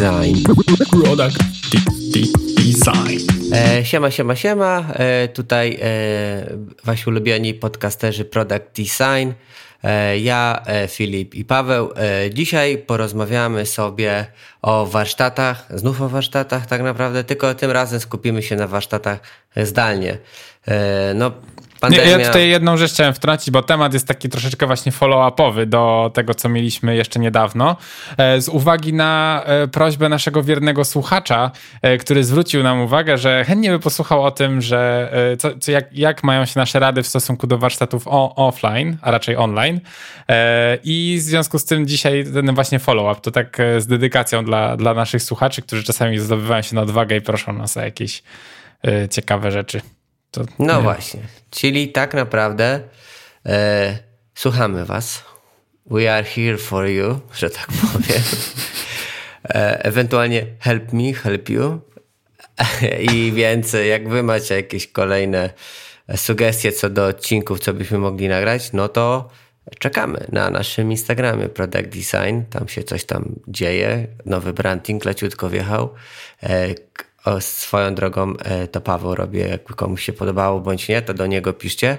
Design. Product Design. E, siema, siema, siema. E, tutaj e, wasi ulubieni podcasterzy Product Design. E, ja, e, Filip i Paweł. E, dzisiaj porozmawiamy sobie o warsztatach, znów o warsztatach tak naprawdę, tylko tym razem skupimy się na warsztatach zdalnie. No, Pandemia... Nie, ja tutaj jedną rzecz chciałem wtrącić, bo temat jest taki troszeczkę właśnie follow-upowy do tego, co mieliśmy jeszcze niedawno. E, z uwagi na e, prośbę naszego wiernego słuchacza, e, który zwrócił nam uwagę, że chętnie by posłuchał o tym, że co, co jak, jak mają się nasze rady w stosunku do warsztatów o, offline, a raczej online. I w związku z tym dzisiaj ten właśnie follow-up, to tak z dedykacją dla, dla naszych słuchaczy, którzy czasami zdobywają się na odwagę i proszą nas o jakieś ciekawe rzeczy. To, no nie. właśnie. Czyli tak naprawdę e, słuchamy Was. We are here for you, że tak powiem. E, ewentualnie help me, help you. I więc jak Wy macie jakieś kolejne sugestie co do odcinków, co byśmy mogli nagrać, no to czekamy na naszym Instagramie Product Design. Tam się coś tam dzieje. Nowy branding leciutko wjechał. O, swoją drogą e, to Paweł robi, jak komuś się podobało bądź nie, to do niego piszcie.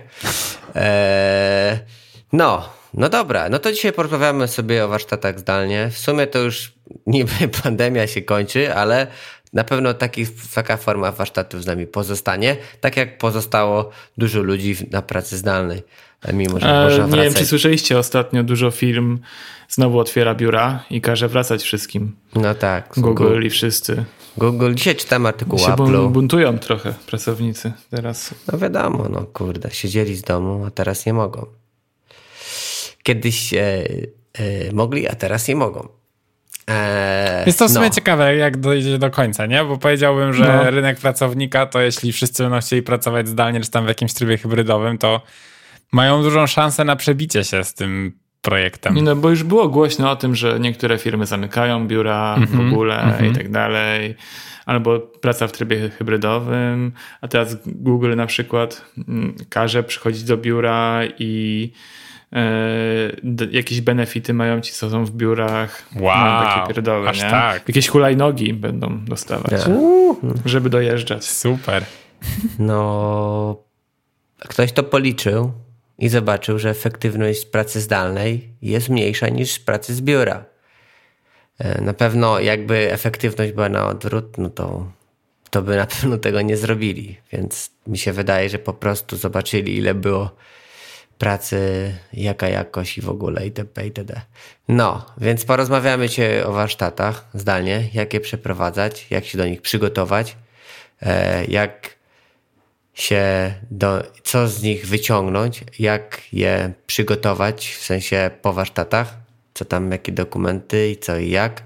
E, no, no dobra, no to dzisiaj porozmawiamy sobie o warsztatach zdalnie. W sumie to już niby pandemia się kończy, ale na pewno taki, taka forma warsztatów z nami pozostanie, tak jak pozostało dużo ludzi na pracy zdalnej. Mimo, że e, można Nie wiem, czy słyszeliście ostatnio, dużo firm znowu otwiera biura i każe wracać wszystkim. No tak. Google, Google i wszyscy. Google, dzisiaj czytam artykuł się Apple'u. buntują trochę pracownicy teraz. No wiadomo, no kurde, siedzieli z domu, a teraz nie mogą. Kiedyś e, e, mogli, a teraz nie mogą. Eee, Jest to w sumie no. ciekawe, jak dojdzie do końca, nie? Bo powiedziałbym, że no. rynek pracownika to jeśli wszyscy będą chcieli pracować zdalnie, czy tam w jakimś trybie hybrydowym, to mają dużą szansę na przebicie się z tym projektem. No, bo już było głośno o tym, że niektóre firmy zamykają biura mm -hmm, w mhm, ogóle mm -hmm. i tak dalej, albo praca w trybie hybrydowym, a teraz Google na przykład mm, każe przychodzić do biura i e, jakieś benefity mają ci, co są w biurach. Wow, takie pierdoły, aż nie? tak. Jakieś hulajnogi będą dostawać, yeah. żeby dojeżdżać. Super. No, ktoś to policzył i zobaczył, że efektywność pracy zdalnej jest mniejsza niż pracy z biura. E, na pewno jakby efektywność była na odwrót, no to, to by na pewno tego nie zrobili. Więc mi się wydaje, że po prostu zobaczyli, ile było pracy, jaka jakość i w ogóle itp. itd. No, więc porozmawiamy dzisiaj o warsztatach zdalnie, jak je przeprowadzać, jak się do nich przygotować, e, jak się do, co z nich wyciągnąć, jak je przygotować, w sensie po warsztatach, co tam, jakie dokumenty i co i jak.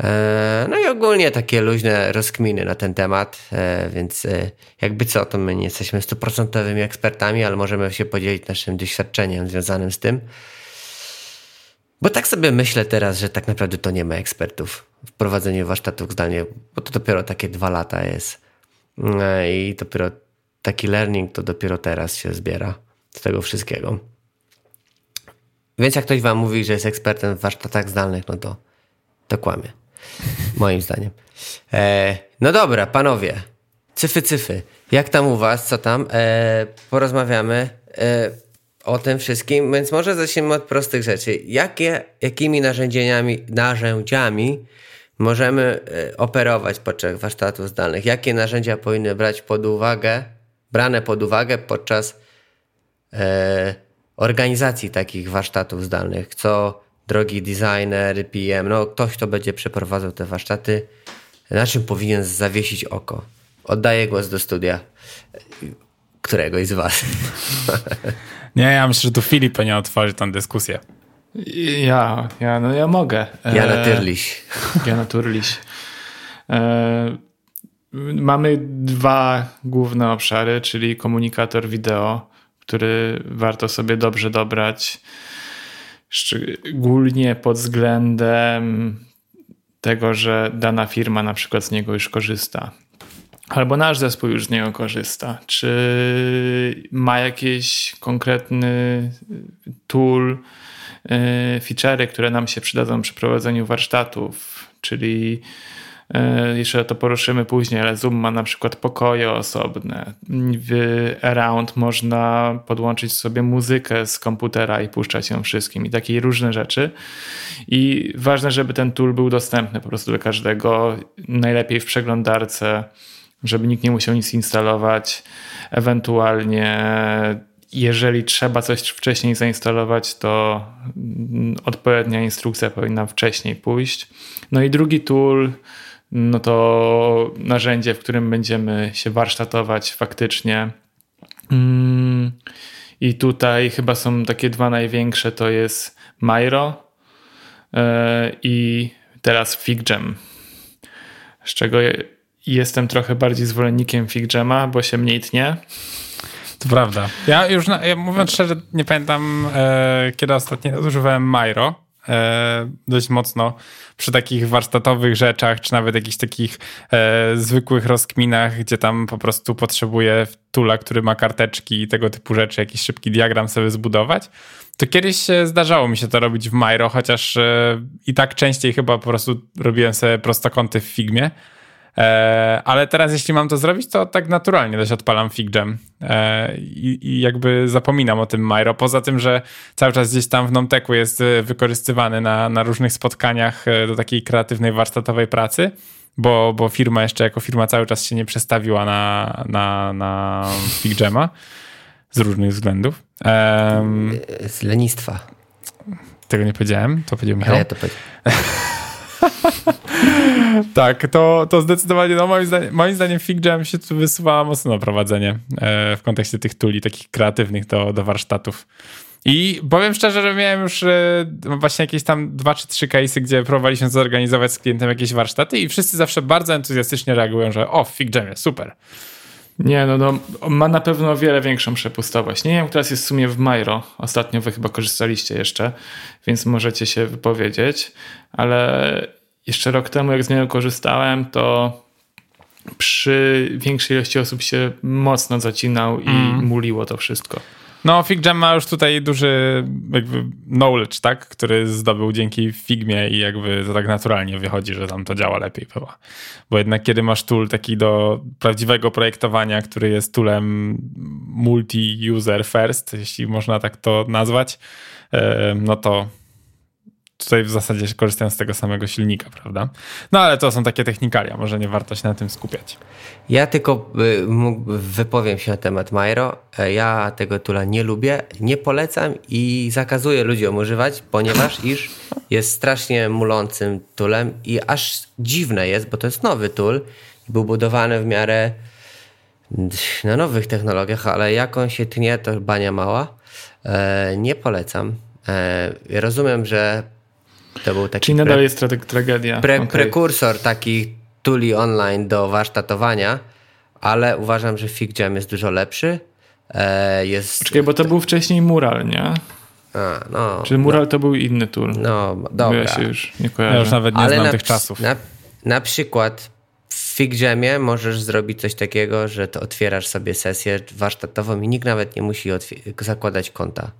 E, no i ogólnie takie luźne rozkminy na ten temat, e, więc e, jakby co, to my nie jesteśmy stuprocentowymi ekspertami, ale możemy się podzielić naszym doświadczeniem związanym z tym. Bo tak sobie myślę teraz, że tak naprawdę to nie ma ekspertów w prowadzeniu warsztatów zdalnie, bo to dopiero takie dwa lata jest. I dopiero taki learning to dopiero teraz się zbiera z tego wszystkiego. Więc jak ktoś wam mówi, że jest ekspertem w warsztatach zdalnych, no to, to kłamie. Moim zdaniem. E, no dobra, panowie. Cyfy, cyfy. Jak tam u was? Co tam? E, porozmawiamy e, o tym wszystkim, więc może zaczniemy od prostych rzeczy. Jakie, jakimi narzędziami, narzędziami możemy e, operować podczas warsztatów zdalnych? Jakie narzędzia powinny brać pod uwagę brane pod uwagę podczas e, organizacji takich warsztatów zdalnych. Co drogi designer, PM, no ktoś, kto będzie przeprowadzał te warsztaty, na czym powinien zawiesić oko? Oddaję głos do studia któregoś z was. Nie, ja myślę, że tu Filip nie otworzy tę dyskusję. Ja, ja, no ja mogę. Ja naturliś. Ja naturliś. E, Mamy dwa główne obszary, czyli komunikator wideo, który warto sobie dobrze dobrać, szczególnie pod względem tego, że dana firma na przykład z niego już korzysta. Albo nasz zespół już z niego korzysta. Czy ma jakiś konkretny tool, feature'y, które nam się przydadzą przy prowadzeniu warsztatów, czyli E, jeszcze to poruszymy później, ale Zoom ma na przykład pokoje osobne. W Around można podłączyć sobie muzykę z komputera i puszczać ją wszystkim i takie różne rzeczy. I ważne, żeby ten tool był dostępny po prostu dla każdego, najlepiej w przeglądarce, żeby nikt nie musiał nic instalować. Ewentualnie jeżeli trzeba coś wcześniej zainstalować, to odpowiednia instrukcja powinna wcześniej pójść. No i drugi tool no to narzędzie, w którym będziemy się warsztatować faktycznie. Mm, I tutaj chyba są takie dwa największe, to jest Miro e, i teraz FigJam, z czego jestem trochę bardziej zwolennikiem FigJama, bo się mniej tnie. To prawda. Ja już, ja mówiąc szczerze, nie pamiętam, e, kiedy ostatnio używałem Miro e, dość mocno przy takich warsztatowych rzeczach, czy nawet jakichś takich e, zwykłych rozkminach, gdzie tam po prostu potrzebuję tula, który ma karteczki i tego typu rzeczy, jakiś szybki diagram sobie zbudować. To kiedyś zdarzało mi się to robić w Miro, chociaż e, i tak częściej chyba po prostu robiłem sobie prostokąty w Figmie. E, ale teraz, jeśli mam to zrobić, to tak naturalnie też odpalam FigJam e, i, i jakby zapominam o tym Miro. Poza tym, że cały czas gdzieś tam w Nomteku jest e, wykorzystywany na, na różnych spotkaniach do takiej kreatywnej, warsztatowej pracy bo, bo firma jeszcze jako firma cały czas się nie przestawiła na, na, na FigJama z różnych względów. Um, z lenistwa. Tego nie powiedziałem, to powiedział Michał. Ale ja to powiedziałem. tak, to, to zdecydowanie, no moim zdaniem, moim zdaniem FigJam się tu wysuwa mocno na prowadzenie e, w kontekście tych tuli takich kreatywnych do, do warsztatów. I powiem szczerze, że miałem już e, właśnie jakieś tam dwa czy trzy case'y, gdzie próbowaliśmy zorganizować z klientem jakieś warsztaty i wszyscy zawsze bardzo entuzjastycznie reagują, że o, w FigJamie, super. Nie, no, no ma na pewno o wiele większą przepustowość. Nie wiem, teraz jest w sumie w Miro. Ostatnio wy chyba korzystaliście jeszcze, więc możecie się wypowiedzieć, ale jeszcze rok temu, jak z niego korzystałem, to przy większej ilości osób się mocno zacinał i mm. muliło to wszystko. No, FigJam ma już tutaj duży jakby knowledge, tak? Który zdobył dzięki Figmie i jakby to tak naturalnie wychodzi, że tam to działa lepiej chyba. Bo jednak kiedy masz tool taki do prawdziwego projektowania, który jest toolem multi-user first, jeśli można tak to nazwać, no to tutaj w zasadzie korzystają z tego samego silnika, prawda? No ale to są takie technikalia, może nie warto się na tym skupiać. Ja tylko y, wypowiem się na temat Miro. E, ja tego tula nie lubię, nie polecam i zakazuję ludziom używać, ponieważ iż jest strasznie mulącym toolem i aż dziwne jest, bo to jest nowy i był budowany w miarę na nowych technologiach, ale jak on się tnie, to bania mała. E, nie polecam. E, rozumiem, że to był taki Czyli nadal pre, jest tra tragedia. Pre, okay. Prekursor taki tuli online do warsztatowania, ale uważam, że FigJam jest dużo lepszy. E, jest... Czekaj, bo to był wcześniej Mural, nie? A, no, Czy Mural no, to był inny tool? No, dobra. Ja się już nie kojarzę. Ja już nawet nie ale znam na, tych czasów. Na, na przykład w FigJamie możesz zrobić coś takiego, że to otwierasz sobie sesję warsztatową i nikt nawet nie musi zakładać konta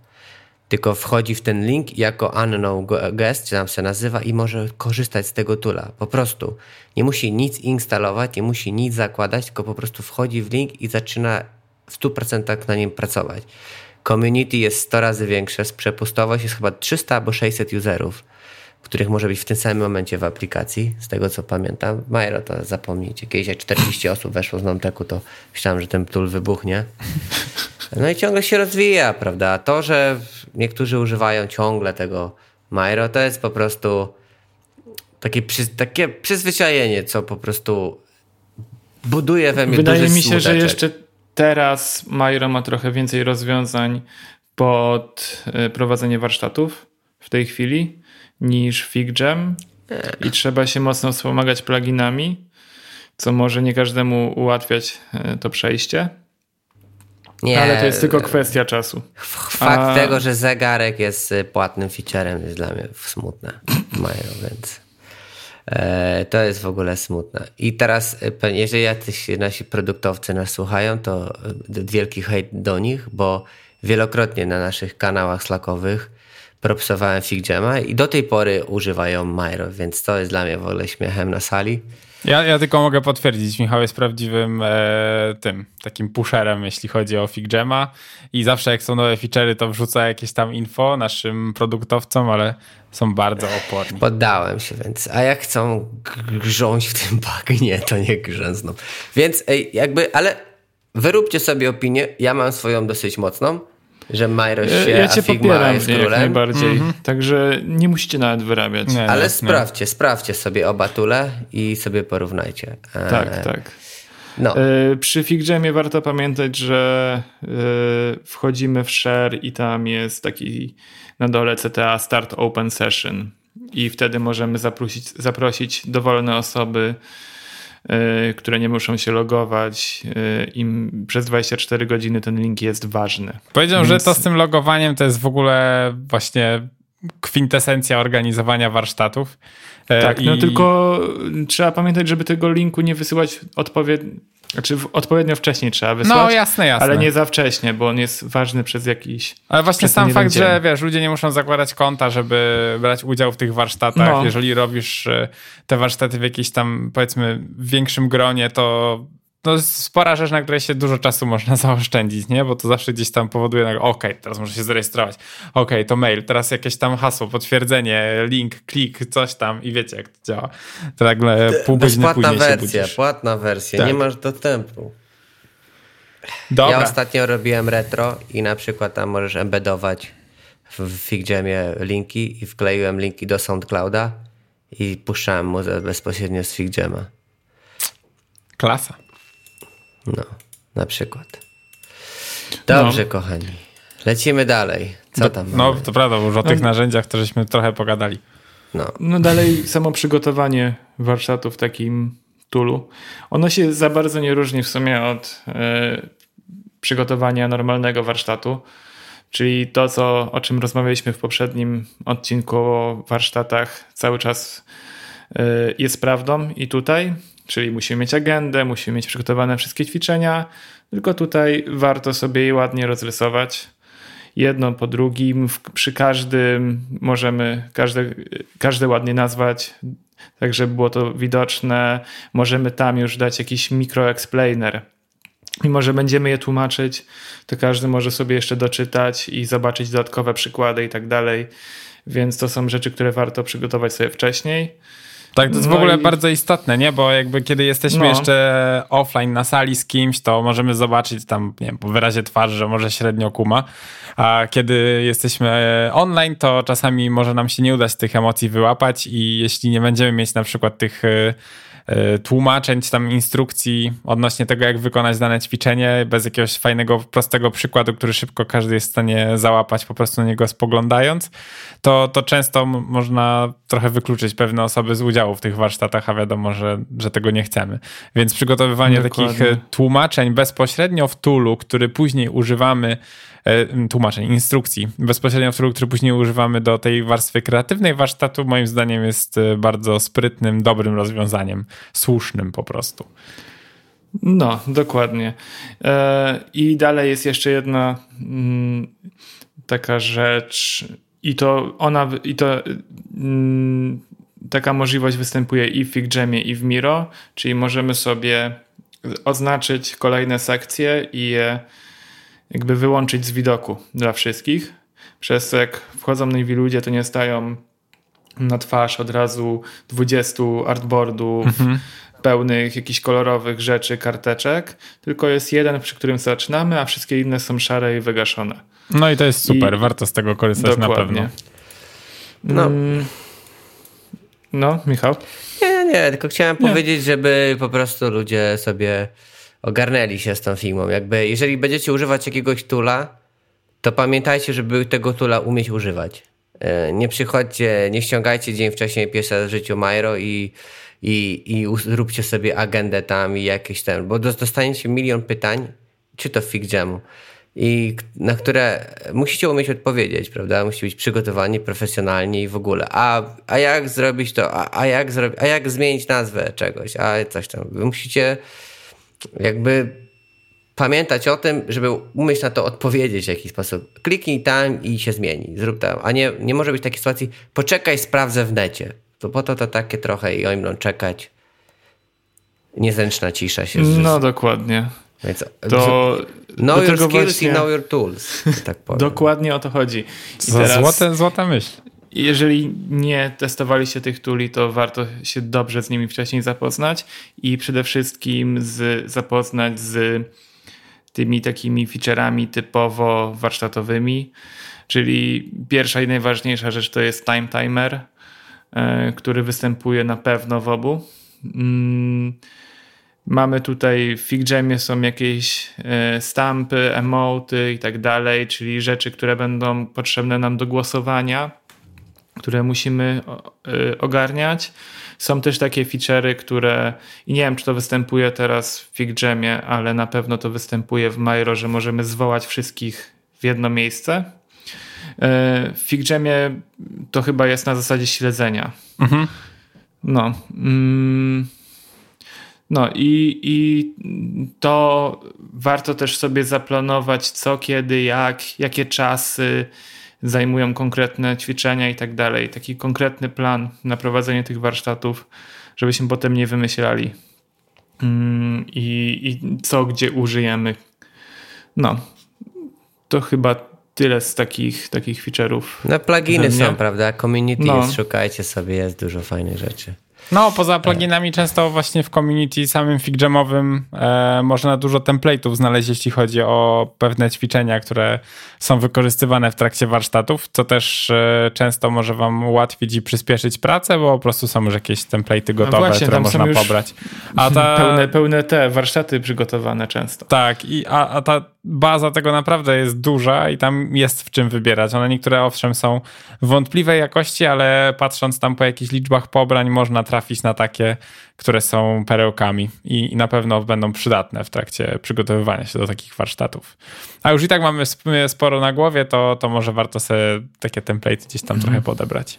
tylko wchodzi w ten link jako unknown guest, czy tam się nazywa i może korzystać z tego tula. Po prostu. Nie musi nic instalować, nie musi nic zakładać, tylko po prostu wchodzi w link i zaczyna w 100% na nim pracować. Community jest 100 razy większe, przepustowość jest chyba 300 albo 600 userów, których może być w tym samym momencie w aplikacji, z tego co pamiętam. Majro to zapomnijcie, kiedyś jak 40 osób weszło z Nomteku, to myślałem, że ten tool wybuchnie. No i ciągle się rozwija, prawda? To, że niektórzy używają ciągle tego Mairo, to jest po prostu takie, przy, takie przyzwyczajenie, co po prostu buduje we mnie Wydaje mi się, smuteczek. że jeszcze teraz Mairo ma trochę więcej rozwiązań pod e, prowadzenie warsztatów w tej chwili niż FigJam i trzeba się mocno wspomagać pluginami, co może nie każdemu ułatwiać e, to przejście. Nie, ale to jest tylko kwestia czasu. Fakt A... tego, że zegarek jest y, płatnym featurem jest dla mnie smutne. Mają, więc e, to jest w ogóle smutne. I teraz, jeżeli jacyś nasi produktowcy nas słuchają, to wielki hejt do nich, bo wielokrotnie na naszych kanałach slackowych propsowałem FigJama i do tej pory używają Miro, więc to jest dla mnie w ogóle śmiechem na sali. Ja, ja tylko mogę potwierdzić, Michał jest prawdziwym e, tym, takim pusherem, jeśli chodzi o FigJama i zawsze jak są nowe feature'y, to wrzuca jakieś tam info naszym produktowcom, ale są bardzo oporni. Poddałem się, więc a jak chcą grząść w tym bagnie, to nie grzęzną. Więc ej, jakby, ale wyróbcie sobie opinię, ja mam swoją dosyć mocną, że Myro się, ja cię a Figma popieram jest jak królem. najbardziej. Mm -hmm. Także nie musicie nawet wyrabiać. Nie, Ale nie, sprawdźcie, nie. sprawdźcie sobie oba tule i sobie porównajcie. E, Tak, tak. No. E, przy FigJamie warto pamiętać, że e, wchodzimy w share i tam jest taki na dole CTA Start Open Session i wtedy możemy zaprosić, zaprosić dowolne osoby które nie muszą się logować. Y, Im przez 24 godziny ten link jest ważny. Powiedział, Więc... że to z tym logowaniem to jest w ogóle właśnie kwintesencja organizowania warsztatów. E, tak, no I... no tylko trzeba pamiętać, żeby tego linku nie wysyłać odpowiednio znaczy odpowiednio wcześniej trzeba wysłać. No jasne, jasne. Ale nie za wcześnie, bo on jest ważny przez jakiś. Ale właśnie sam fakt, dzień. że wiesz, ludzie nie muszą zakładać konta, żeby brać udział w tych warsztatach. No. Jeżeli robisz e, te warsztaty w jakiejś tam powiedzmy większym gronie, to no, spora rzecz, na której się dużo czasu można zaoszczędzić, nie? Bo to zawsze gdzieś tam powoduje, ok, okej, teraz muszę się zarejestrować, okej, okay, to mail, teraz jakieś tam hasło, potwierdzenie, link, klik, coś tam i wiecie, jak to działa. To nagle pół godziny później wersja, płatna wersja, tak. nie masz dostępu. Dobra. Ja ostatnio robiłem retro i na przykład tam możesz embedować w FigJamie linki i wkleiłem linki do SoundClouda i puszczałem muzę bezpośrednio z FigJama. Klasa. No, na przykład. Dobrze, no. kochani. Lecimy dalej. Co tam No, mamy? to prawda, bo już o tych no. narzędziach to żeśmy trochę pogadali. No. no dalej samo przygotowanie warsztatu w takim tulu. Ono się za bardzo nie różni w sumie od y, przygotowania normalnego warsztatu. Czyli to, co, o czym rozmawialiśmy w poprzednim odcinku o warsztatach, cały czas y, jest prawdą i tutaj. Czyli musimy mieć agendę, musimy mieć przygotowane wszystkie ćwiczenia, tylko tutaj warto sobie je ładnie rozrysować. Jedno po drugim, przy każdym możemy każde, każde ładnie nazwać, tak żeby było to widoczne. Możemy tam już dać jakiś mikroexplainer. Mimo, że będziemy je tłumaczyć, to każdy może sobie jeszcze doczytać i zobaczyć dodatkowe przykłady i tak dalej. Więc to są rzeczy, które warto przygotować sobie wcześniej. Tak, to jest no w ogóle i... bardzo istotne, nie? Bo jakby kiedy jesteśmy no. jeszcze offline na sali z kimś, to możemy zobaczyć tam, nie wiem, po wyrazie twarzy, że może średnio kuma, a kiedy jesteśmy online, to czasami może nam się nie udać tych emocji wyłapać i jeśli nie będziemy mieć na przykład tych E, tłumaczeń, czy tam instrukcji odnośnie tego, jak wykonać dane ćwiczenie, bez jakiegoś fajnego, prostego przykładu, który szybko każdy jest w stanie załapać, po prostu na niego spoglądając, to, to często można trochę wykluczyć pewne osoby z udziału w tych warsztatach, a wiadomo, że, że tego nie chcemy. Więc przygotowywanie Dokładnie. takich e, tłumaczeń bezpośrednio w toolu, który później używamy E, tłumaczeń, instrukcji bezpośrednio, który, który później używamy do tej warstwy kreatywnej warsztatu, moim zdaniem jest e, bardzo sprytnym, dobrym rozwiązaniem, słusznym po prostu. No, dokładnie. E, I dalej jest jeszcze jedna mm, taka rzecz, i to ona, i to mm, taka możliwość występuje i w FigJamie, i w Miro, czyli możemy sobie oznaczyć kolejne sekcje i je jakby wyłączyć z widoku dla wszystkich. Przez to jak wchodzą nowi ludzie, to nie stają na twarz od razu 20 artboardów mhm. pełnych jakichś kolorowych rzeczy, karteczek, tylko jest jeden, przy którym zaczynamy, a wszystkie inne są szare i wygaszone. No i to jest super, I... warto z tego korzystać Dokładnie. na pewno. No. Mm. No, Michał? Nie, nie, tylko chciałem nie. powiedzieć, żeby po prostu ludzie sobie ogarnęli się z tą Figmą. Jakby, jeżeli będziecie używać jakiegoś tula, to pamiętajcie, żeby tego tula umieć używać. E, nie przychodźcie, nie ściągajcie dzień wcześniej raz w życiu Miro i, i, i zróbcie sobie agendę tam i jakieś ten, bo dostaniecie milion pytań, czy to w FigJamu, i na które musicie umieć odpowiedzieć, prawda? Musicie być przygotowani profesjonalnie i w ogóle. A, a jak zrobić to? A, a, jak zrobić, a jak zmienić nazwę czegoś? A coś tam. Wy musicie jakby pamiętać o tym, żeby umieć na to odpowiedzieć w jakiś sposób. Kliknij tam i się zmieni, zrób tam. A nie, nie może być takiej sytuacji, poczekaj, sprawdzę w necie. To po to to takie trochę i oni będą czekać. Niezręczna cisza się. No dokładnie. Więc, to know your skills właśnie... i know your tools. Tak dokładnie o to chodzi. I teraz, złote, złota myśl. Jeżeli nie testowaliście tych tuli, to warto się dobrze z nimi wcześniej zapoznać i przede wszystkim z, zapoznać z tymi takimi featureami typowo warsztatowymi. Czyli pierwsza i najważniejsza rzecz to jest time timer, e, który występuje na pewno w obu. Mm, mamy tutaj w FigJamie są jakieś e, stampy, emoty i tak dalej, czyli rzeczy, które będą potrzebne nam do głosowania, które musimy e, ogarniać. Są też takie feature'y, które i nie wiem, czy to występuje teraz w FigJamie, ale na pewno to występuje w Miro, że możemy zwołać wszystkich w jedno miejsce. W FigJamie to chyba jest na zasadzie śledzenia. Mhm. No. Mm, no i, i to warto też sobie zaplanować co, kiedy, jak, jakie czasy, zajmują konkretne ćwiczenia i tak dalej. Taki konkretny plan na prowadzenie tych warsztatów, żebyśmy potem nie wymyślali mm, i, i co, gdzie użyjemy. No, to chyba tyle z takich, takich feature'ów. No pluginy są, prawda? Community no. jest, szukajcie sobie, jest dużo fajnych rzeczy. No, poza pluginami często właśnie w community samym FigJamowym e, można dużo template'ów znaleźć, jeśli chodzi o pewne ćwiczenia, które są wykorzystywane w trakcie warsztatów, co też e, często może wam ułatwić i przyspieszyć pracę, bo po prostu są już jakieś template'y gotowe, no właśnie, które można pobrać. A ta... pełne, pełne te warsztaty przygotowane często. Tak, i, a, a ta baza tego naprawdę jest duża i tam jest w czym wybierać. One niektóre owszem są wątpliwej jakości, ale patrząc tam po jakichś liczbach pobrań można trafić na takie, które są perełkami i, i na pewno będą przydatne w trakcie przygotowywania się do takich warsztatów. A już i tak mamy sporo na głowie, to, to może warto sobie takie template gdzieś tam mhm. trochę podebrać.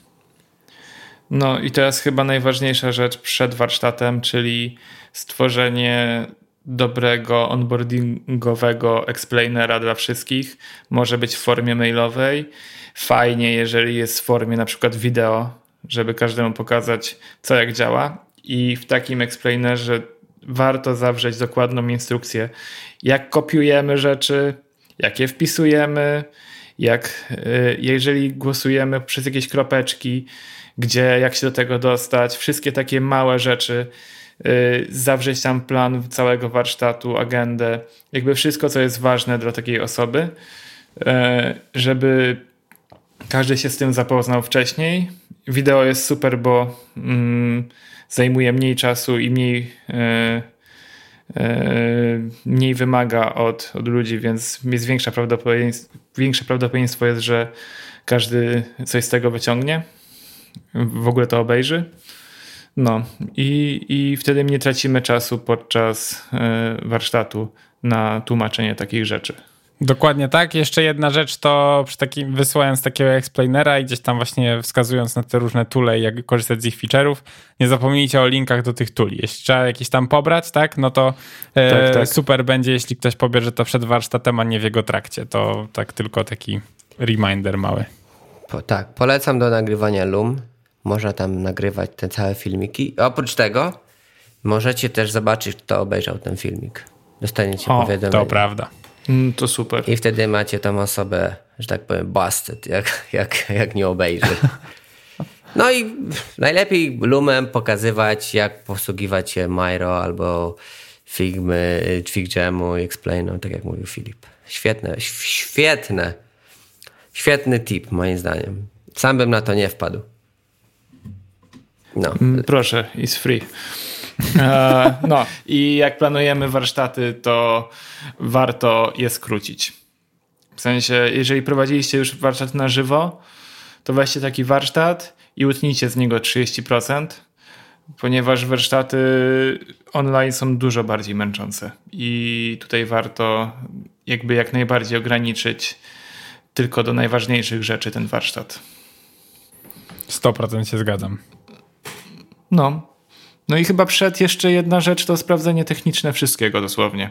No i teraz chyba najważniejsza rzecz przed warsztatem, czyli stworzenie dobrego onboardingowego explainera dla wszystkich. Może być w formie mailowej. Fajnie, jeżeli jest w formie na przykład wideo, żeby każdemu pokazać, co jak działa. I w takim explainerze warto zawrzeć dokładną instrukcję, jak kopiujemy rzeczy, jak je wpisujemy, jak y, jeżeli głosujemy przez jakieś kropeczki, gdzie, jak się do tego dostać, wszystkie takie małe rzeczy Y, zawrzeć tam plan całego warsztatu, agendę, jakby wszystko, co jest ważne dla takiej osoby, y, żeby każdy się z tym zapoznał wcześniej. Wideo jest super, bo mm, zajmuje mniej czasu i mniej, y, mniej wymaga od, od ludzi, więc jest większe prawdopodobieństwo, większe prawdopodobieństwo jest, że każdy coś z tego wyciągnie, w ogóle to obejrzy. No i, i wtedy nie tracimy czasu podczas e, warsztatu na tłumaczenie takich rzeczy. Dokładnie tak. Jeszcze jedna rzecz to przy takim, wysyłając takiego explainera i gdzieś tam właśnie wskazując na te różne tule i jak korzystać z ich feature'ów, nie zapomnijcie o linkach do tych tuli. Jeśli trzeba jakieś tam pobrać, tak, no to e, tak, tak. super będzie, jeśli ktoś pobierze to przed warsztatem, a nie w jego trakcie. To tak tylko taki reminder mały. Po, tak, polecam do nagrywania Loom. Można tam nagrywać te całe filmiki. oprócz tego możecie też zobaczyć, kto obejrzał ten filmik. Dostaniecie o, powiadomienie. To prawda. Mm, to super. I wtedy macie tą osobę, że tak powiem, busted, jak, jak, jak nie obejrzy. No i najlepiej Lumem pokazywać, jak posługiwać się Miro albo Figmy, Figjamu, Explainu, tak jak mówił Filip. Świetne, świetne, świetny tip moim zdaniem. Sam bym na to nie wpadł. No. Mm, proszę, it's free. E, no i jak planujemy warsztaty, to warto je skrócić. W sensie, jeżeli prowadziliście już warsztat na żywo, to weźcie taki warsztat i utnijcie z niego 30%, ponieważ warsztaty online są dużo bardziej męczące i tutaj warto jakby jak najbardziej ograniczyć tylko do najważniejszych rzeczy ten warsztat. 100% się zgadzam. No. No i chyba przed jeszcze jedna rzecz to sprawdzenie techniczne wszystkiego dosłownie.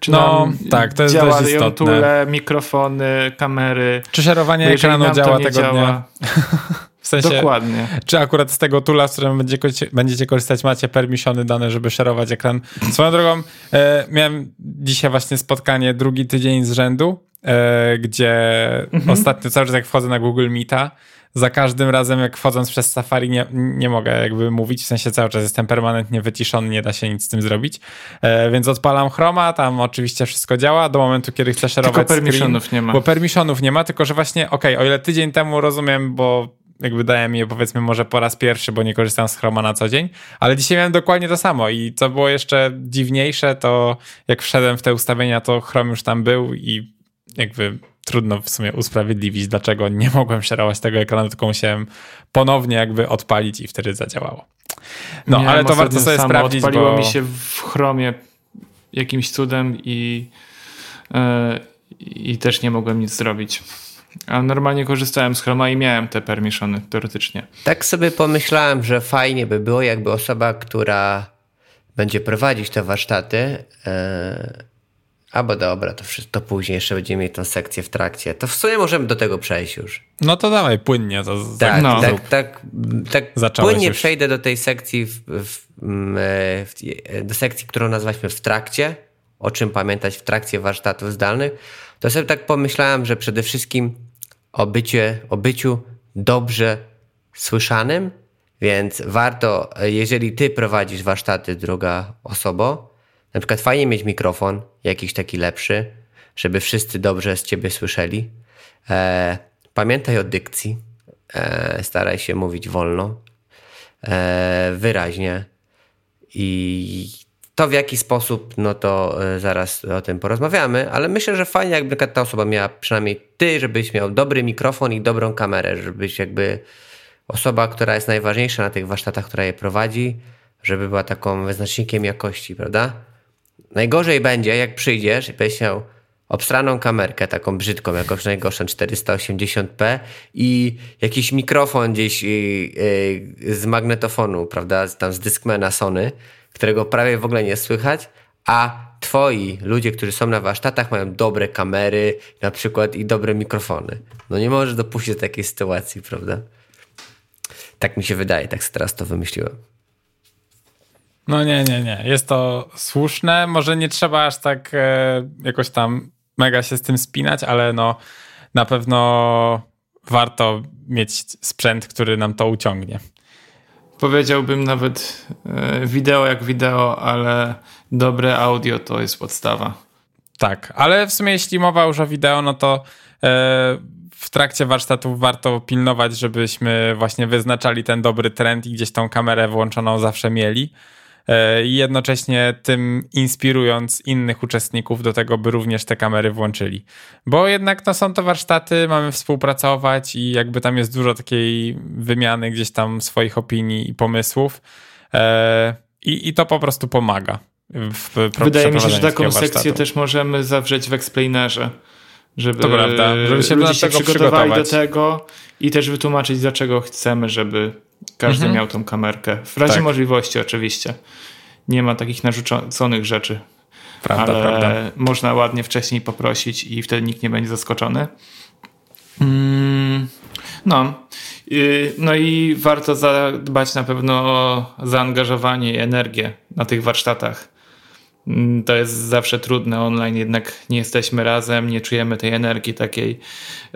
Czy no, tak, to jest działają tule, mikrofony, kamery. Czy szerowanie ekranu działa tego działa, dnia? W sensie, Dokładnie. Czy akurat z tego tula, z którym będziecie, będziecie korzystać, macie permissiony dane, żeby szerować ekran? Swoją drogą, e, miałem dzisiaj właśnie spotkanie drugi tydzień z rzędu, e, gdzie mhm. ostatnio cały czas jak wchodzę na Google Meeta, za każdym razem, jak wchodząc przez Safari, nie, nie mogę jakby mówić, w sensie cały czas jestem permanentnie wyciszony, nie da się nic z tym zrobić. E, więc odpalam Chroma, tam oczywiście wszystko działa, do momentu, kiedy chcę szerować Tylko permissionów screen, nie ma. Bo permissionów nie ma, tylko że właśnie, okej, okay, o ile tydzień temu rozumiem, bo jakby dałem je powiedzmy może po raz pierwszy, bo nie korzystam z Chroma na co dzień, ale dzisiaj miałem dokładnie to samo i co było jeszcze dziwniejsze, to jak wszedłem w te ustawienia, to Chrome już tam był i jakby trudno w sumie usprawiedliwić, dlaczego nie mogłem szerować tego ekranu, tylko musiałem ponownie jakby odpalić i wtedy zadziałało. No, ale to warto sobie samo. sprawdzić, Odpaliło bo... mi się w Chromie jakimś cudem i, yy, i też nie mogłem nic zrobić. A normalnie korzystałem z Chroma i miałem te permissiony teoretycznie. Tak sobie pomyślałem, że fajnie by było, jakby osoba, która będzie prowadzić te warsztaty, yy, albo dobra, to, to później jeszcze będziemy mieć tą sekcję w trakcie. To w sumie możemy do tego przejść już. No to dawaj, płynnie. To tak, no. tak, tak, tak płynnie już. przejdę do tej sekcji, w, w, w, do sekcji, którą nazwaliśmy w trakcie, o czym pamiętać w trakcie warsztatów zdalnych. To sobie tak pomyślałem, że przede wszystkim o, bycie, o byciu dobrze słyszanym, więc warto, jeżeli ty prowadzisz warsztaty, druga osoba, na przykład fajnie mieć mikrofon, jakiś taki lepszy, żeby wszyscy dobrze z ciebie słyszeli. E, pamiętaj o dykcji. E, staraj się mówić wolno, e, wyraźnie. I to w jaki sposób, no to e, zaraz o tym porozmawiamy, ale myślę, że fajnie jakby ta osoba miała, przynajmniej ty, żebyś miał dobry mikrofon i dobrą kamerę, żebyś jakby osoba, która jest najważniejsza na tych warsztatach, która je prowadzi, żeby była taką wyznacznikiem jakości, prawda? Najgorzej będzie, jak przyjdziesz i będziesz miał obstraną kamerkę, taką brzydką, jakąś najgorszą 480p i jakiś mikrofon gdzieś yy, yy, z magnetofonu, prawda, tam z Discmana Sony, którego prawie w ogóle nie słychać, a twoi ludzie, którzy są na warsztatach mają dobre kamery na przykład i dobre mikrofony. No nie możesz dopuścić do takiej sytuacji, prawda? Tak mi się wydaje, tak teraz to wymyśliłem. No nie, nie, nie. Jest to słuszne. Może nie trzeba aż tak e, jakoś tam mega się z tym spinać, ale no na pewno warto mieć sprzęt, który nam to uciągnie. Powiedziałbym nawet e, wideo jak wideo, ale dobre audio to jest podstawa. Tak, ale w sumie jeśli mowa już o wideo, no to e, w trakcie warsztatów warto pilnować, żebyśmy właśnie wyznaczali ten dobry trend i gdzieś tą kamerę włączoną zawsze mieli i jednocześnie tym inspirując innych uczestników do tego, by również te kamery włączyli. Bo jednak no, są to warsztaty, mamy współpracować i jakby tam jest dużo takiej wymiany gdzieś tam swoich opinii i pomysłów e, i, i to po prostu pomaga. W Wydaje mi się, że taką sekcję też możemy zawrzeć w explainerze żeby, to prawda, żeby się ludzie się przygotowali do tego i też wytłumaczyć, dlaczego chcemy, żeby każdy mhm. miał tą kamerkę. W razie tak. możliwości oczywiście. Nie ma takich narzuconych rzeczy. Prawda, ale prawda. można ładnie wcześniej poprosić i wtedy nikt nie będzie zaskoczony. Mm, no. Y, no i warto zadbać na pewno o zaangażowanie i energię na tych warsztatach. Mm, to jest zawsze trudne online, jednak nie jesteśmy razem, nie czujemy tej energii takiej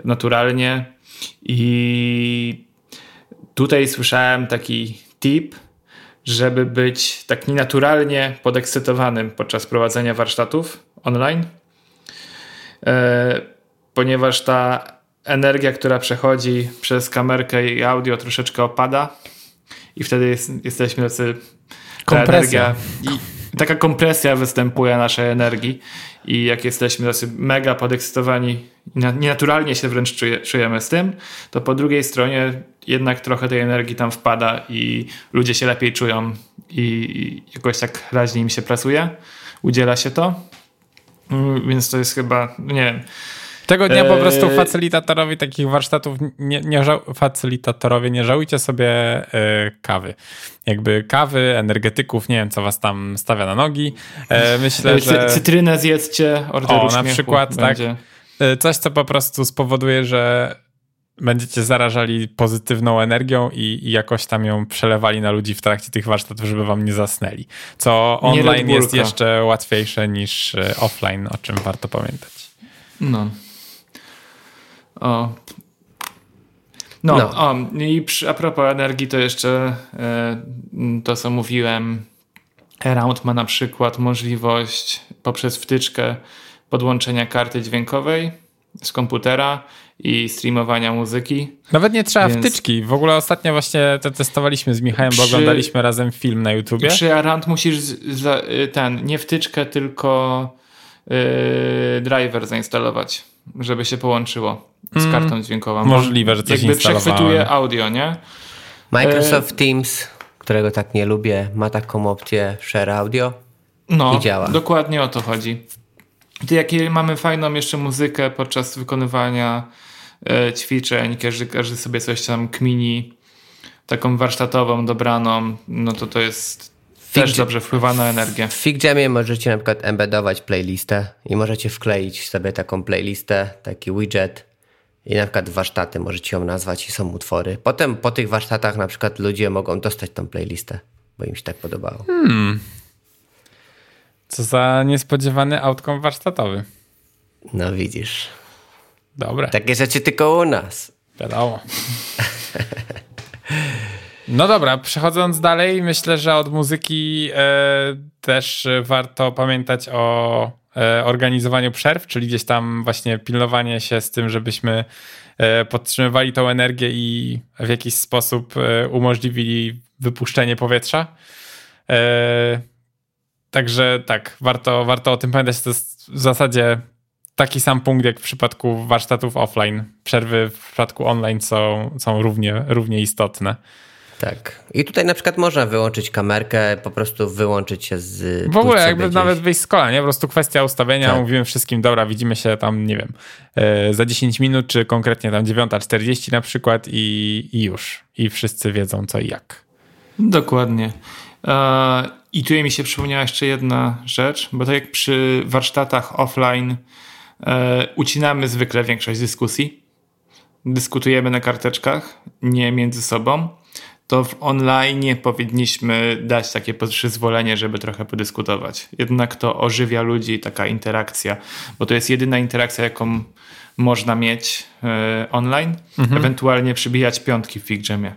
naturalnie. I tutaj słyszałem taki tip, żeby być tak nienaturalnie podekscytowanym podczas prowadzenia warsztatów online, e, ponieważ ta energia, która przechodzi przez kamerkę i audio troszeczkę opada i wtedy jest, jesteśmy tacy Kompresja. energia i taka kompresja występuje naszej energii i jak jesteśmy mega podekscytowani nienaturalnie się wręcz czujemy z tym, to po drugiej stronie jednak trochę tej energii tam wpada i ludzie się lepiej czują i jakoś tak raźniej im się pracuje, udziela się to. Mm, więc to jest chyba, nie wiem, Tego dnia po prostu e, facilitatorowi takich warsztatów, nie, nie facilitatorowie, nie żałujcie sobie e, kawy. Jakby kawy, energetyków, nie wiem, co was tam stawia na nogi. E, myślę, że... Cytrynę zjedzcie, O, na przykład, tak. będzie. tak. Coś, co po prostu spowoduje, że będziecie zarażali pozytywną energią i, i, jakoś tam ją przelewali na ludzi w trakcie tych warsztatów, żeby wam nie zasnęli. Co online jest jeszcze łatwiejsze niż offline, o czym warto pamiętać. No. O. No, no. O, i przy, a propos energii, to jeszcze e, to, co mówiłem. Around ma na przykład możliwość poprzez wtyczkę podłączenia karty dźwiękowej z komputera i streamowania muzyki. Nawet nie trzeba więc... wtyczki. W ogóle ostatnio właśnie to testowaliśmy z Michałem, bo przy... oglądaliśmy razem film na YouTubie. Przy Around musisz za, ten, nie wtyczkę, tylko yy, driver zainstalować żeby się połączyło z mm. kartą dźwiękową. Możliwe, że coś Jakby przechwytuje audio, nie? Microsoft e... Teams, którego tak nie lubię, ma taką opcję share audio no, i działa. dokładnie o to chodzi. I jakie mamy fajną jeszcze muzykę podczas wykonywania e, ćwiczeń, każdy, każdy sobie coś tam kmini, taką warsztatową, dobraną, no to to jest też dobrze wpływa na energię. W FigJamie możecie na przykład embedować playlistę i możecie wkleić sobie taką playlistę, taki widget i na przykład warsztaty możecie ją nazwać i są utwory. Potem po tych warsztatach na przykład ludzie mogą dostać tą playlistę, bo im się tak podobało. Hmm. Co za niespodziewany outcome warsztatowy. No widzisz. Dobre. Takie rzeczy tylko u nas. Wiadomo. No dobra, przechodząc dalej, myślę, że od muzyki e, też warto pamiętać o e, organizowaniu przerw, czyli gdzieś tam właśnie pilnowanie się z tym, żebyśmy e, podtrzymywali tą energię i w jakiś sposób umożliwili wypuszczenie powietrza. Także tak, warto, warto o tym pamiętać. To jest w zasadzie taki sam punkt jak w przypadku warsztatów offline. Przerwy w przypadku online są, są równie, równie istotne. Tak. I tutaj na przykład można wyłączyć kamerkę, po prostu wyłączyć się z. W ogóle jakby gdzieś. nawet wyjść z kola, nie? Po prostu kwestia ustawienia. Tak. Mówimy wszystkim, dobra, widzimy się tam, nie wiem, e, za 10 minut, czy konkretnie tam 9.40 na przykład i, i już. I wszyscy wiedzą co i jak. Dokładnie. E, I tu mi się przypomniała jeszcze jedna rzecz, bo tak jak przy warsztatach offline e, ucinamy zwykle większość dyskusji. Dyskutujemy na karteczkach, nie między sobą to w online powinniśmy dać takie przyzwolenie, żeby trochę podyskutować. Jednak to ożywia ludzi, taka interakcja, bo to jest jedyna interakcja, jaką można mieć e, online. Mhm. Ewentualnie przybijać piątki w FigJamie.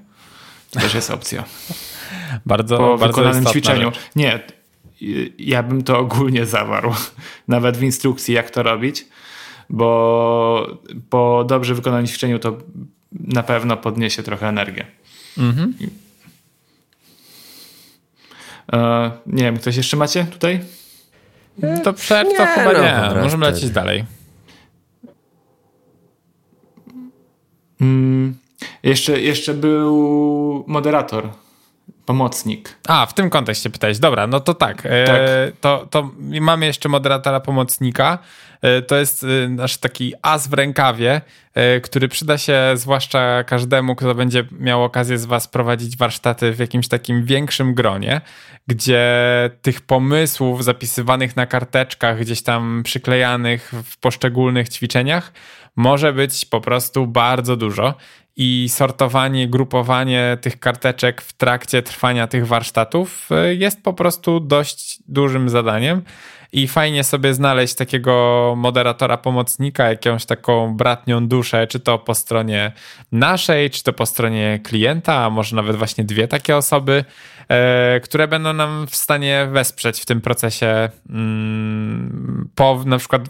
To też jest opcja. bardzo, po bardzo wykonanym ćwiczeniu. Rzecz. Nie, ja bym to ogólnie zawarł. Nawet w instrukcji, jak to robić, bo po dobrze wykonanym ćwiczeniu to na pewno podniesie trochę energię. Mhm. E, nie wiem, ktoś jeszcze macie tutaj? To przerw to chyba no, nie. Możemy lecieć dalej. Mm, jeszcze, jeszcze był moderator Pomocnik. A, w tym kontekście pytałeś. Dobra, no to tak. E, tak. To, to mamy jeszcze moderatora pomocnika. E, to jest e, nasz taki as w rękawie, który przyda się zwłaszcza każdemu, kto będzie miał okazję z Was prowadzić warsztaty w jakimś takim większym gronie, gdzie tych pomysłów zapisywanych na karteczkach, gdzieś tam przyklejanych w poszczególnych ćwiczeniach, może być po prostu bardzo dużo i sortowanie, grupowanie tych karteczek w trakcie trwania tych warsztatów e, jest po prostu dość dużym zadaniem. I fajnie sobie znaleźć takiego moderatora, pomocnika, jakąś taką bratnią duszę, czy to po stronie naszej, czy to po stronie klienta, a może nawet właśnie dwie takie osoby, e, które będą nam w stanie wesprzeć w tym procesie mm, po na przykład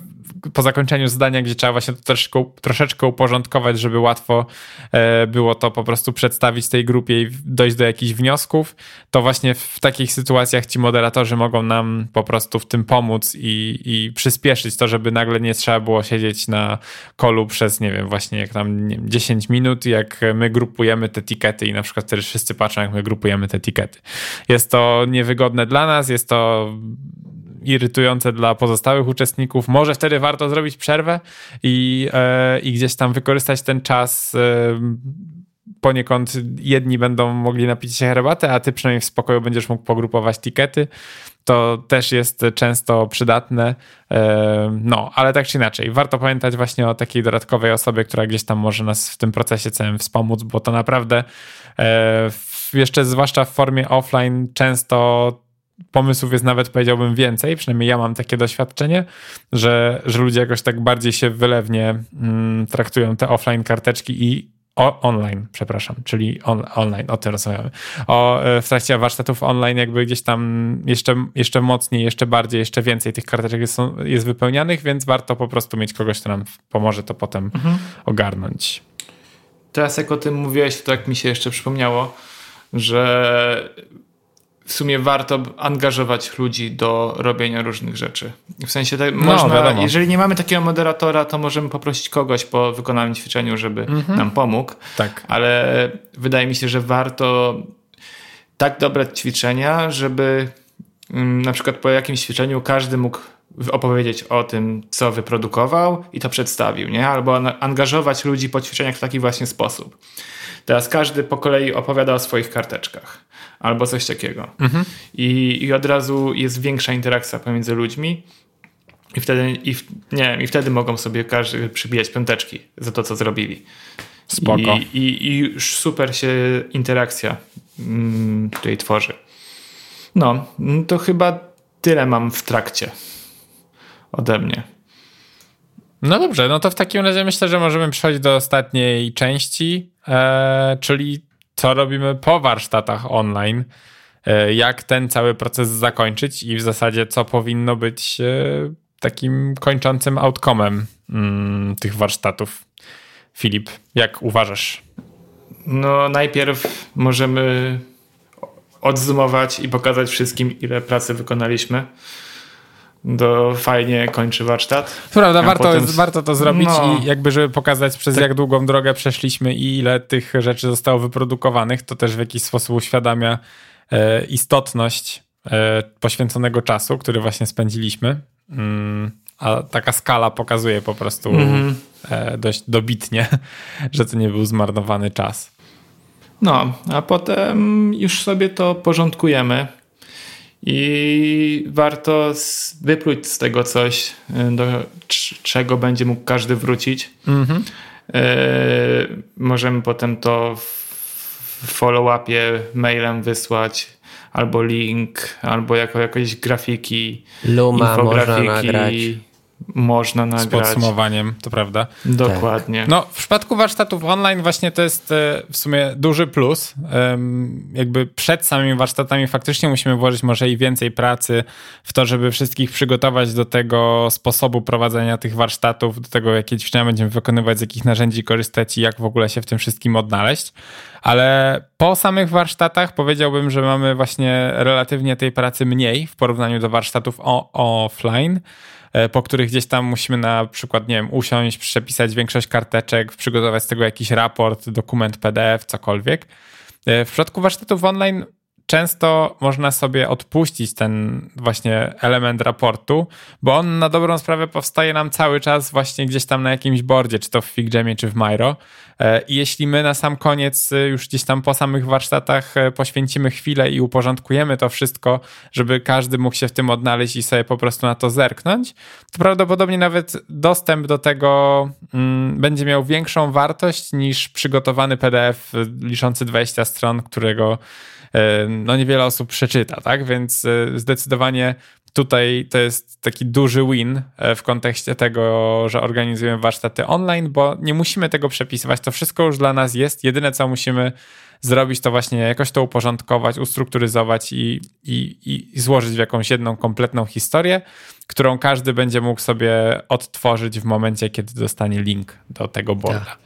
po zakończeniu zadania, gdzie trzeba właśnie to troszeczkę, troszeczkę uporządkować, żeby łatwo e, było to po prostu przedstawić tej grupie i dojść do jakichś wniosków, to właśnie w takich sytuacjach ci moderatorzy mogą nam po prostu w tym pomóc i, i przyspieszyć to, żeby nagle nie trzeba było siedzieć na kolu przez, nie wiem, właśnie jak tam wiem, 10 minut, jak my grupujemy te tikety i na przykład wtedy wszyscy patrzą, jak my grupujemy te tikety. Jest to niewygodne dla nas, jest to irytujące dla pozostałych uczestników. Może wtedy warto zrobić przerwę i, e, i gdzieś tam wykorzystać ten czas. E, poniekąd jedni będą mogli napić się herbaty, a ty przynajmniej w spokoju będziesz mógł pogrupować tikety. To też jest często przydatne. E, no, ale tak czy inaczej, warto pamiętać właśnie o takiej dodatkowej osobie, która gdzieś tam może nas w tym procesie całym wspomóc, bo to naprawdę jeszcze zwłaszcza w formie offline często pomysłów jest nawet powiedziałbym więcej, przynajmniej ja mam takie doświadczenie, że, że ludzie jakoś tak bardziej się wylewnie mm, traktują te offline karteczki i o, online, przepraszam, czyli on, online, o tym rozmawiamy. O, e, w trakcie warsztatów online jakby gdzieś tam jeszcze, jeszcze mocniej, jeszcze bardziej, jeszcze więcej tych karteczek jest, jest wypełnianych, więc warto po prostu mieć kogoś, kto nam pomoże to potem mhm. ogarnąć. Teraz jak o tym mówiłeś, to tak mi się jeszcze przypomniało, że w sumie warto angażować ludzi do robienia różnych rzeczy. W sensie, tak, no, można, jeżeli nie mamy takiego moderatora, to możemy poprosić kogoś po wykonanym ćwiczeniu, żeby mhm. nam pomógł. Tak. Ale wydaje mi się, że warto tak dobrać ćwiczenia, żeby mm, na przykład po jakimś ćwiczeniu każdy mógł opowiedzieć o tym, co wyprodukował i to przedstawił, nie? Albo angażować ludzi po ćwiczeniach w taki właśnie sposób. Teraz każdy po kolei opowiada o swoich karteczkach albo coś takiego. Mhm. I, I od razu jest większa interakcja pomiędzy ludźmi. I wtedy, i, nie wiem, I wtedy mogą sobie każdy przybijać piąteczki za to, co zrobili. Spoko. I, i, i już super się interakcja mm, tutaj tworzy. No, to chyba tyle mam w trakcie ode mnie. No dobrze, no to w takim razie myślę, że możemy przechodzić do ostatniej części, e, czyli co robimy po warsztatach online, e, jak ten cały proces zakończyć i w zasadzie co powinno być e, takim kończącym outcome'em mm, tych warsztatów. Filip, jak uważasz? No, najpierw możemy odzumować i pokazać wszystkim, ile pracy wykonaliśmy do fajnie kończy warsztat. Prawda, warto, potem... jest, warto to zrobić no. i jakby, żeby pokazać przez tak. jak długą drogę przeszliśmy i ile tych rzeczy zostało wyprodukowanych, to też w jakiś sposób uświadamia e, istotność e, poświęconego czasu, który właśnie spędziliśmy. Mm, a taka skala pokazuje po prostu mm e, dość dobitnie, że to nie był zmarnowany czas. No, a potem już sobie to porządkujemy i warto wypluć z tego coś, y, do czego będzie mógł każdy wrócić. Mhm. możemy potem to w follow-upie mailem wysłać, albo link, albo jako jakieś grafiki, Luma infografiki. Można nagrać. Z podsumowaniem, to prawda. Dokładnie. Tak. No, w przypadku warsztatów online właśnie to jest e, w sumie duży plus. Jakby przed samymi warsztatami faktycznie musimy włożyć może i więcej pracy w to, żeby wszystkich przygotować do tego sposobu prowadzenia tych warsztatów, do tego, jakie ćwiczenia będziemy wykonywać, z jakich narzędzi korzystać i jak w ogóle się w tym wszystkim odnaleźć. Ale po samych warsztatach powiedziałbym, że mamy właśnie relatywnie tej pracy mniej w porównaniu do warsztatów offline. E, po których gdzieś tam musimy na przykład, nie wiem, usiąść, przepisać większość karteczek, przygotować z tego jakiś raport, dokument PDF, cokolwiek. E, w przypadku warsztatów online często można sobie odpuścić ten właśnie element raportu, bo on na dobrą sprawę powstaje nam cały czas właśnie gdzieś tam na jakimś boardzie, czy to w FigJamie, czy w Miro. E, I jeśli my na sam koniec, e, już gdzieś tam po samych warsztatach e, poświęcimy chwilę i uporządkujemy to wszystko, żeby każdy mógł się w tym odnaleźć i sobie po prostu na to zerknąć, to prawdopodobnie nawet dostęp do tego mm, będzie miał większą wartość niż przygotowany PDF liczący 20 stron, którego no niewiele osób przeczyta, tak? Więc zdecydowanie tutaj to jest taki duży win e, w kontekście tego, że organizujemy warsztaty online, bo nie musimy tego przepisywać. To wszystko już dla nas jest. Jedyne, co musimy zrobić, to właśnie jakoś to uporządkować, ustrukturyzować i, i, i złożyć w jakąś jedną kompletną historię, którą każdy będzie mógł sobie odtworzyć w momencie, kiedy dostanie link do tego boarda. Tak.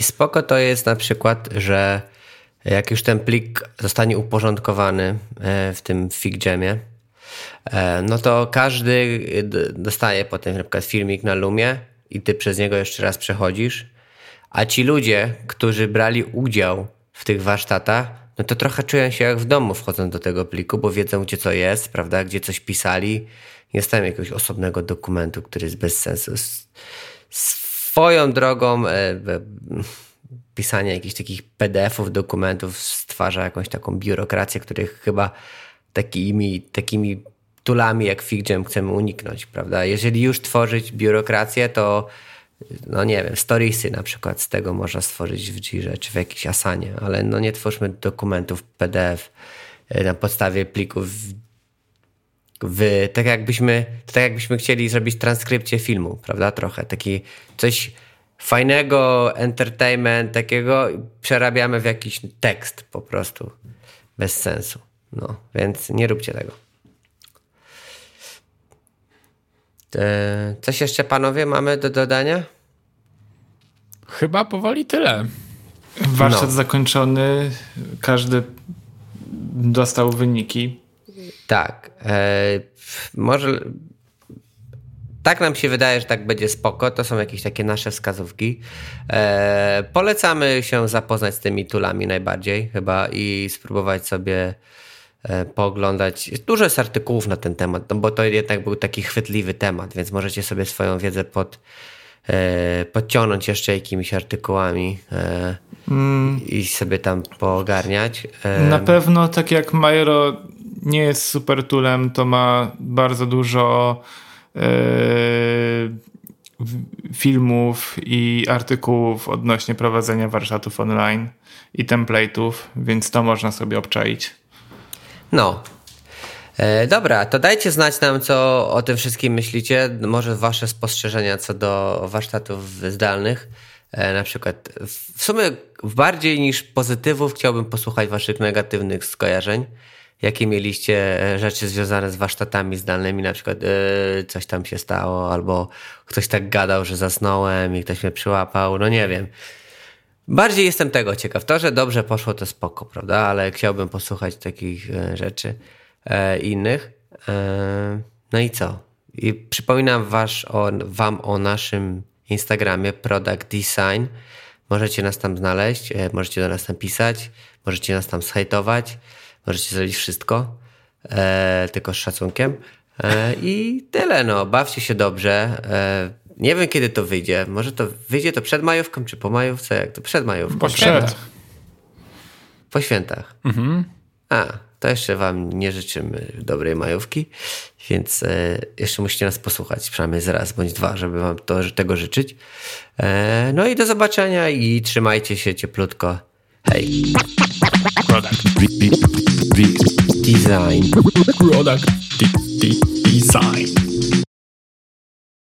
I spoko to jest na przykład, że jak już ten plik zostanie uporządkowany e, w tym FigJamie, E, no to każdy dostaje potem na przykład filmik na Lumie i ty przez niego jeszcze raz przechodzisz, a ci ludzie, którzy brali udział w tych warsztatach, no to trochę czują się jak w domu wchodząc do tego pliku, bo wiedzą, gdzie co jest, prawda, gdzie coś pisali. Nie stawiam jakiegoś osobnego dokumentu, który jest bez sensu. Swoją drogą e, e, pisanie jakichś takich PDF-ów, dokumentów stwarza jakąś taką biurokrację, których chyba takimi, takimi tulami jak FigJam chcemy uniknąć, prawda? Jeżeli już tworzyć biurokrację, to no nie wiem, storiesy na przykład z tego można stworzyć w Jirze czy w jakiejś Asanie, ale no nie twórzmy dokumentów PDF e, na podstawie plików w, tak jakbyśmy tak jakbyśmy chcieli zrobić transkrypcję filmu, prawda? Trochę taki coś fajnego, entertainment takiego przerabiamy w jakiś tekst po prostu bez sensu. No, więc nie róbcie tego. E, coś jeszcze panowie mamy do dodania? Chyba powoli tyle. Warsztat no. zakończony, każdy dostał wyniki. Tak. E, może tak nam się wydaje, że tak będzie spoko. To są jakieś takie nasze wskazówki. E, polecamy się zapoznać z tymi tulami najbardziej chyba i spróbować sobie E, pooglądać. Dużo jest artykułów na ten temat, no bo to jednak był taki chwytliwy temat, więc możecie sobie swoją wiedzę pod, e, podciągnąć jeszcze jakimiś artykułami e, mm. i sobie tam poogarniać. Na pewno, tak jak Majero nie jest super toolem, to ma bardzo dużo filmów i artykułów odnośnie prowadzenia warsztatów online i template'ów, więc to można sobie obczaić. No. E, dobra, to dajcie znać nam, co o tym wszystkim myślicie. Może wasze spostrzeżenia co do warsztatów zdalnych. E, na przykład, w sumie bardziej niż pozytywów chciałbym posłuchać waszych negatywnych skojarzeń. Jakie mieliście e, rzeczy związane z warsztatami zdalnymi, na przykład yy, coś tam się stało, albo ktoś tak gadał, że zasnąłem i ktoś mnie przyłapał, no nie wiem. Bardziej jestem tego ciekaw. To, że dobrze poszło, to spoko, prawda? Ale chciałbym posłuchać takich e, rzeczy e, innych. E, no i co? I przypominam was o, wam o naszym Instagramie Product Design. Możecie nas tam znaleźć, e, możecie do nas tam pisać, możecie nas tam zhejtować, możecie zrobić wszystko, e, tylko z szacunkiem. E, I tyle, no. Bawcie się dobrze. Nie wiem, kiedy to wyjdzie. Może to wyjdzie to przed majówką, czy po majówce? Jak to przed majówką? Po przed. Po świętach. Mhm. A, to jeszcze wam nie życzymy dobrej majówki, więc e, jeszcze musicie nas posłuchać przynajmniej z raz bądź dwa, żeby wam to, tego życzyć. E, no i do zobaczenia i trzymajcie się cieplutko. Hej. Product. Design. Product. Design.